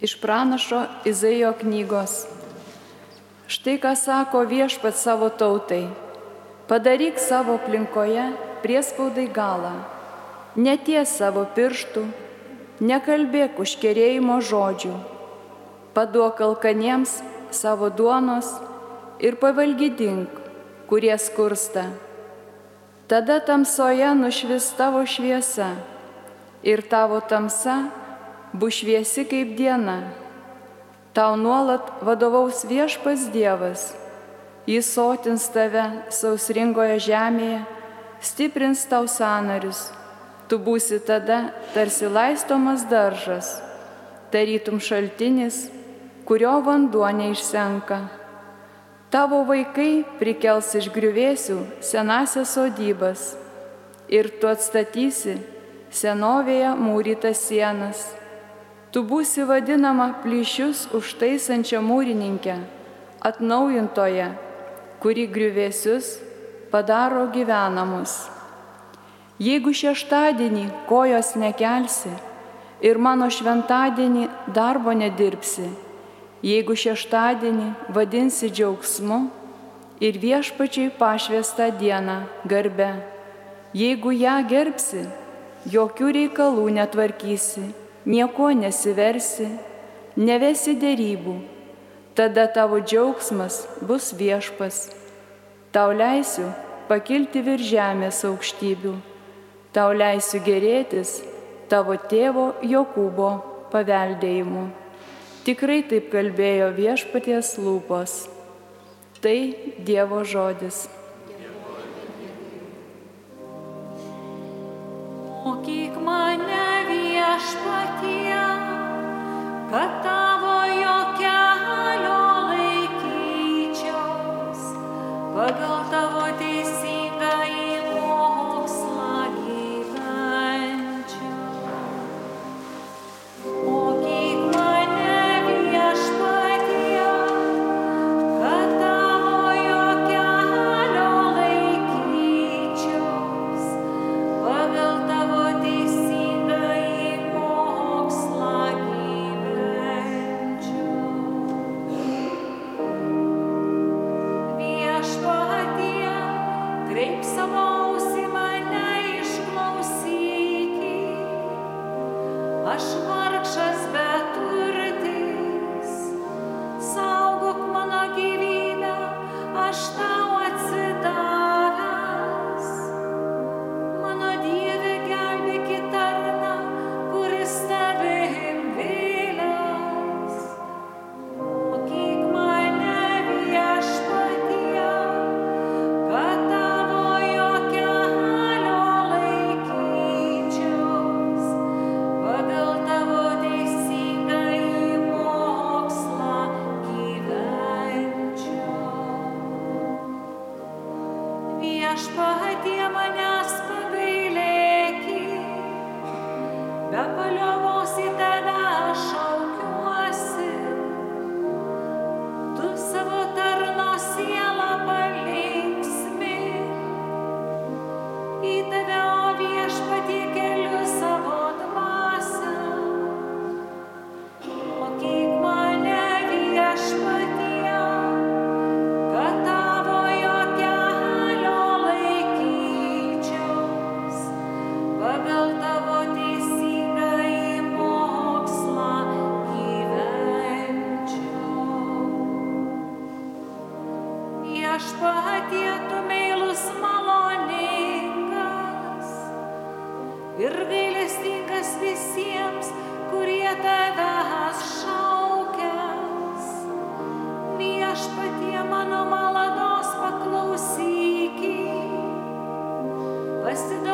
Iš pranašo Izaijo knygos. Štai ką sako viešpat savo tautai. Padaryk savo aplinkoje priespaudai galą. Neties savo pirštų, nekalbėk užkerėjimo žodžių. Paduok alkaniems savo duonos ir pavalgydink, kurie skursta. Tada tamsoje nušvis tavo šviesa ir tavo tamsa bus šviesi kaip diena. Tau nuolat vadovaus viešpas Dievas, jis sotins tave sausringoje žemėje, stiprins tau sanarius, tu būsi tada tarsi laistomas daržas, tarytum šaltinis, kurio vanduo neišsenka. Tavo vaikai prikels iš griuvėsių senasias sodybas ir tu atstatysi senovėje mūrytas sienas. Tu būsi vadinama plyšius užtaisančia mūrininkė, atnaujintoje, kuri griuvėsius padaro gyvenamus. Jeigu šeštadienį kojos nekelsi ir mano šventadienį darbo nedirbsi, jeigu šeštadienį vadinsi džiaugsmu ir viešpačiai pašvestą dieną garbe, jeigu ją gerbsi, jokių reikalų netvarkysi, nieko nesiversi, nevesi dėrybų, tada tavo džiaugsmas bus viešpas. Tau leisiu pakilti virš žemės aukštybių, tau leisiu gerėtis tavo tėvo Jokūbo paveldėjimu. Tikrai taip kalbėjo viešpaties lūpos. Tai Dievo žodis. Viešpatie, kad aš vargšas arrested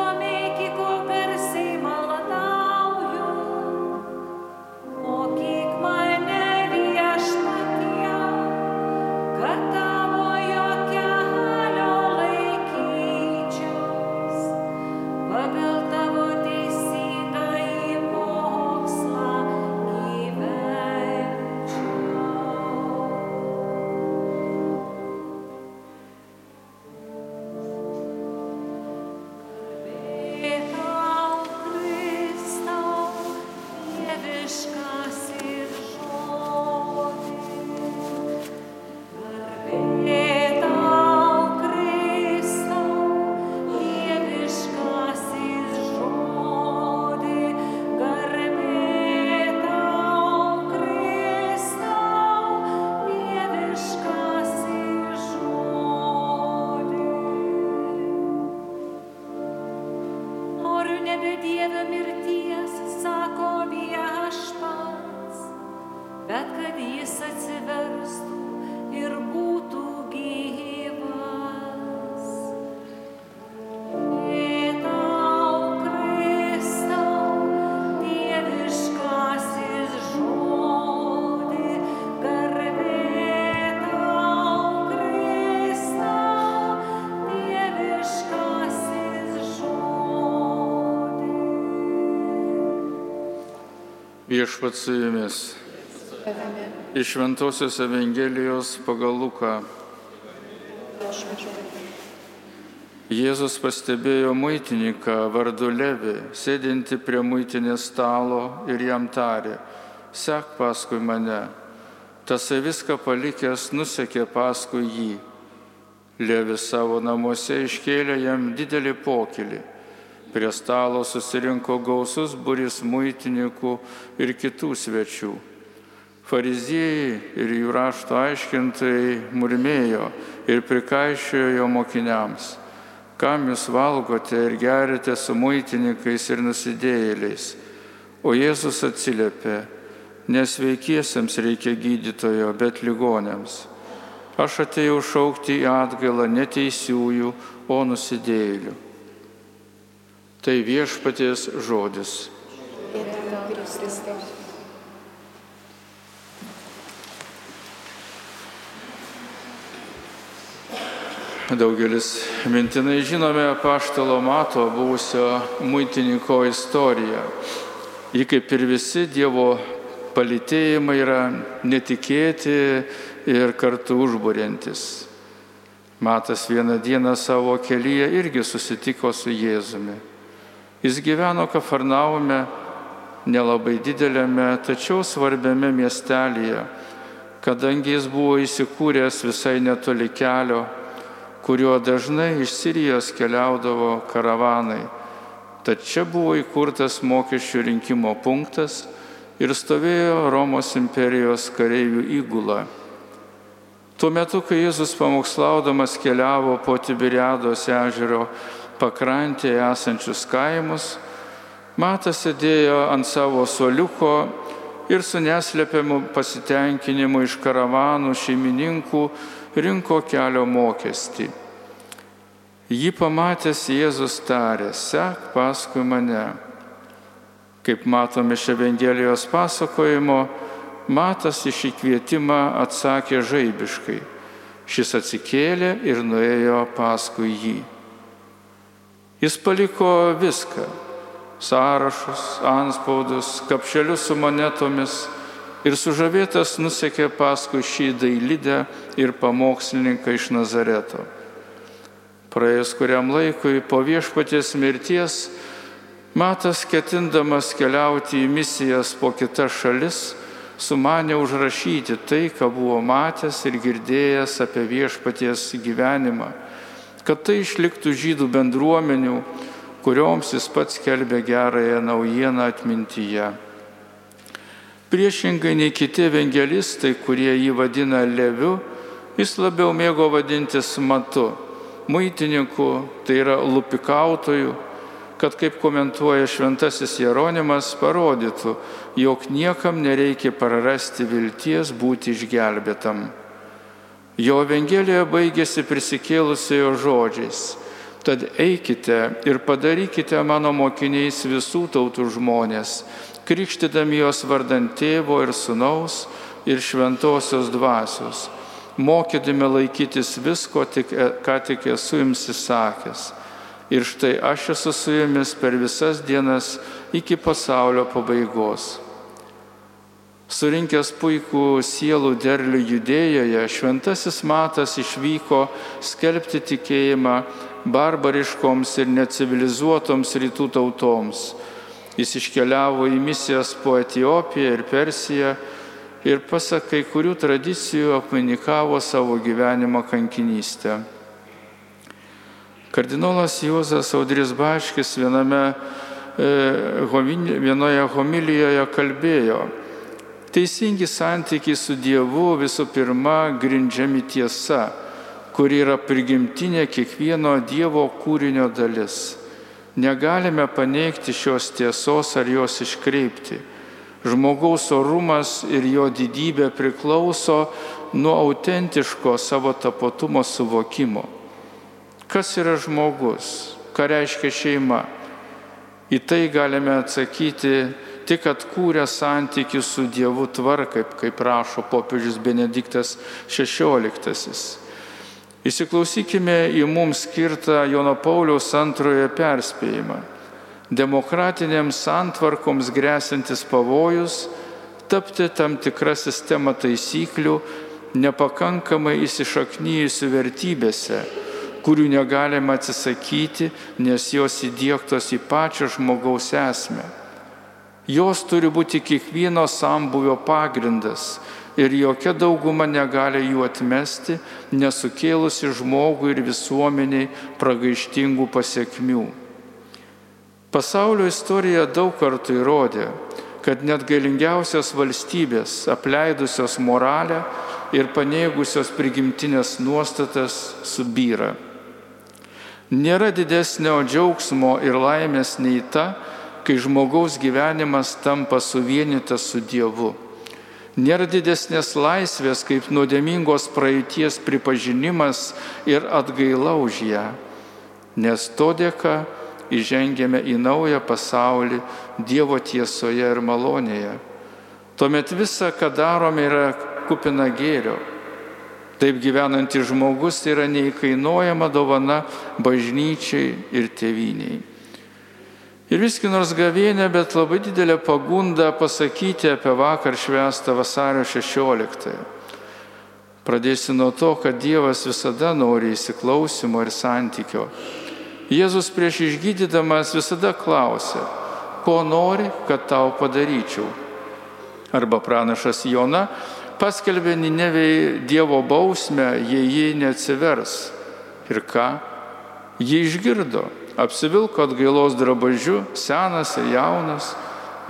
Viešpat su jumis. Iš Šventojios Evangelijos pagal Luką. Jėzus pastebėjo muitininką vardu Levi, sėdinti prie muitinės stalo ir jam tarė, sek paskui mane. Tasai viską palikęs nusekė paskui jį. Levis savo namuose iškėlė jam didelį pokylį. Prie stalo susirinko gausus buris muitininkų ir kitų svečių. Fariziejai ir jų rašto aiškintojai murmėjo ir prikaišiojo jo mokiniams. Kam jūs valgote ir gerite su muitininkais ir nusidėjėliais? O Jėzus atsiliepė, nesveikiesiems reikia gydytojo, bet ligonėms. Aš atėjau šaukti į atgailą neteisiųjų, o nusidėjėlių. Tai viešpaties žodis. Daugelis mintinai žinome paštalo mato buvusio muitininko istoriją. Ji kaip ir visi Dievo palitėjimai yra netikėti ir kartu užburiantis. Matas vieną dieną savo kelyje irgi susitiko su Jėzumi. Jis gyveno Kafarnaume, nelabai didelėme, tačiau svarbiame miestelėje, kadangi jis buvo įsikūręs visai netoli kelio kuriuo dažnai iš Sirijos keliaudavo karavanai. Tad čia buvo įkurtas mokesčių rinkimo punktas ir stovėjo Romos imperijos kareivių įgula. Tuo metu, kai Jėzus pamokslaudamas keliavo po Tiberiados ežero pakrantėje esančius kaimus, Matas sėdėjo ant savo soliuko ir su neslėpiamu pasitenkinimu iš karavanų šeimininkų rinko kelio mokestį. Jį pamatęs Jėzus tarė, sek paskui mane. Kaip matome iš Evangelijos pasakojimo, Matas iš įkvietimą atsakė žaibiškai. Šis atsikėlė ir nuėjo paskui jį. Jis paliko viską - sąrašus, anspaudus, kapšelius su monetomis ir sužavėtas nusekė paskui šį dailydę ir pamokslininką iš Nazareto. Praėjus kuriam laikui po viešpaties mirties, Matas ketindamas keliauti į misijas po kitas šalis, sumanė užrašyti tai, ką buvo matęs ir girdėjęs apie viešpaties gyvenimą, kad tai išliktų žydų bendruomenių, kurioms jis pats kelbė gerąją naujieną atmintyje. Priešingai nei kiti evangelistai, kurie jį vadina leviu, jis labiau mėgo vadintis matu, muitininku, tai yra lupikautoju, kad kaip komentuoja šventasis Jeronimas, parodytų, jog niekam nereikia prarasti vilties būti išgelbėtam. Jo evangelija baigėsi prisikėlusiojo žodžiais. Tad eikite ir padarykite mano mokiniais visų tautų žmonės, krikštydami jos vardant tėvo ir sunaus ir šventosios dvasios, mokydami laikytis visko, tik, ką tik esu jums įsakęs. Ir štai aš esu su jumis per visas dienas iki pasaulio pabaigos. Surinkęs puikų sielų derlių judėjoje, šventasis Matas išvyko skelbti tikėjimą barbariškoms ir necivilizuotoms rytų tautoms Jis iškeliavo į misijas po Etijopiją ir Persiją ir pasak kai kurių tradicijų apvainikavo savo gyvenimą kankinystę. Kardinolas Juozas Audris Baškis viename, e, vienoje homilijoje kalbėjo, teisingi santykiai su Dievu visų pirma grindžiami tiesa, kuri yra prigimtinė kiekvieno Dievo kūrinio dalis. Negalime paneigti šios tiesos ar jos iškreipti. Žmogaus orumas ir jo didybė priklauso nuo autentiško savo tapatumo suvokimo. Kas yra žmogus? Ką reiškia šeima? Į tai galime atsakyti tik atkūrę santykių su Dievu tvarkai, kaip rašo popiežius Benediktas XVI. Įsiklausykime į mums skirtą Jono Pauliaus antrojo perspėjimą. demokratinėms santvarkoms grėsintis pavojus tapti tam tikrą sistemą taisyklių, nepakankamai įsišaknyjusių vertybėse, kurių negalima atsisakyti, nes jos įdėktos į pačią žmogaus esmę. Jos turi būti kiekvieno sambuvio pagrindas ir jokia dauguma negali jų atmesti, nesukėlusi žmogui ir visuomeniai pragaištingų pasiekmių. Pasaulio istorija daug kartų įrodė, kad net galingiausios valstybės, apleidusios moralę ir paneigusios prigimtinės nuostatas, subyra. Nėra didesnio džiaugsmo ir laimės nei ta, kai žmogaus gyvenimas tampa suvienytas su Dievu. Nėra didesnės laisvės kaip nuodėmingos praeities pripažinimas ir atgaila už ją, nes to dėka įžengėme į naują pasaulį Dievo tiesoje ir malonėje. Tuomet visa, ką darome, yra kupina gėrio. Taip gyvenantis žmogus yra neįkainojama dovana bažnyčiai ir tėviniai. Ir visgi nors gavėnė, bet labai didelė pagunda pasakyti apie vakar švestą vasario 16. Pradėsiu nuo to, kad Dievas visada nori įsiklausimo ir santykio. Jėzus prieš išgydydamas visada klausė, ko nori, kad tau padaryčiau. Arba pranašas Jona paskelbė Ninevei Dievo bausmę, jei ji neatsivers. Ir ką? Ji išgirdo apsivilko atgailos drabažiu, senas ir jaunas,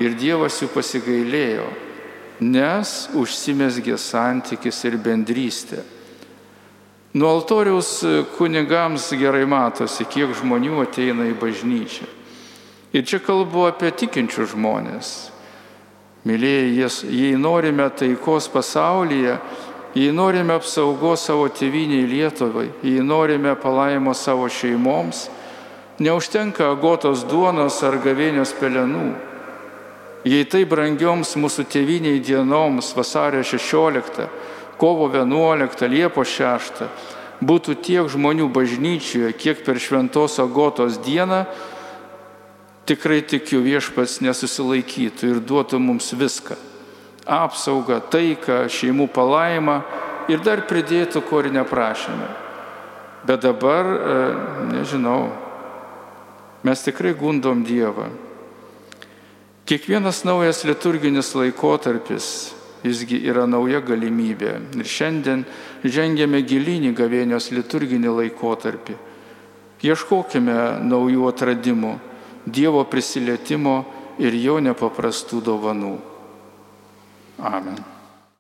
ir Dievas jų pasigailėjo, nes užsimesgė santykis ir bendrystė. Nuo altoriaus kunigams gerai matosi, kiek žmonių ateina į bažnyčią. Ir čia kalbu apie tikinčius žmonės. Mylėjai, jei norime taikos pasaulyje, jei norime apsaugos savo tėviniai Lietuvai, jei norime palaimo savo šeimoms, neužtenka agotos duonos ar gavėnios pelenų. Jei tai brangioms mūsų tėviniai dienoms vasario 16, kovo 11, Liepo 6 būtų tiek žmonių bažnyčioje, kiek per šventos agotos dieną, tikrai tikiu viešpats nesusilaikytų ir duotų mums viską - apsaugą, taiką, šeimų palaimą ir dar pridėtų, ko ir neprašėme. Bet dabar, e, nežinau, Mes tikrai gundom Dievą. Kiekvienas naujas liturginis laikotarpis, jisgi yra nauja galimybė. Ir šiandien žengėme gilinį gavėnios liturginį laikotarpį. Ieškokime naujų atradimų, Dievo prisilietimo ir jo nepaprastų dovanų. Amen.